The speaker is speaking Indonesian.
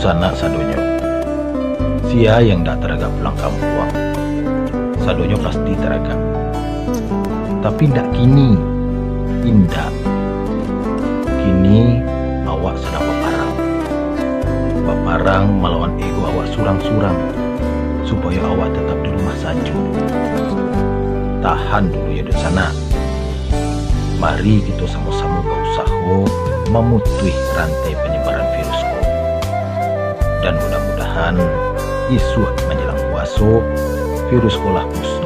sana sadonyo. Sia yang tak teraga pulang kampung. Sadonyo pasti teraga. Tapi ndak kini. Indah. Kini awak sedang berparang. Berparang melawan ego awak surang-surang. Supaya awak tetap di rumah saja. Tahan dulu ya di sana. Mari kita sama-sama berusaha memutus rantai penyebaran virus COVID. Dan mudah-mudahan isu menjelang puasa virus kolah musnah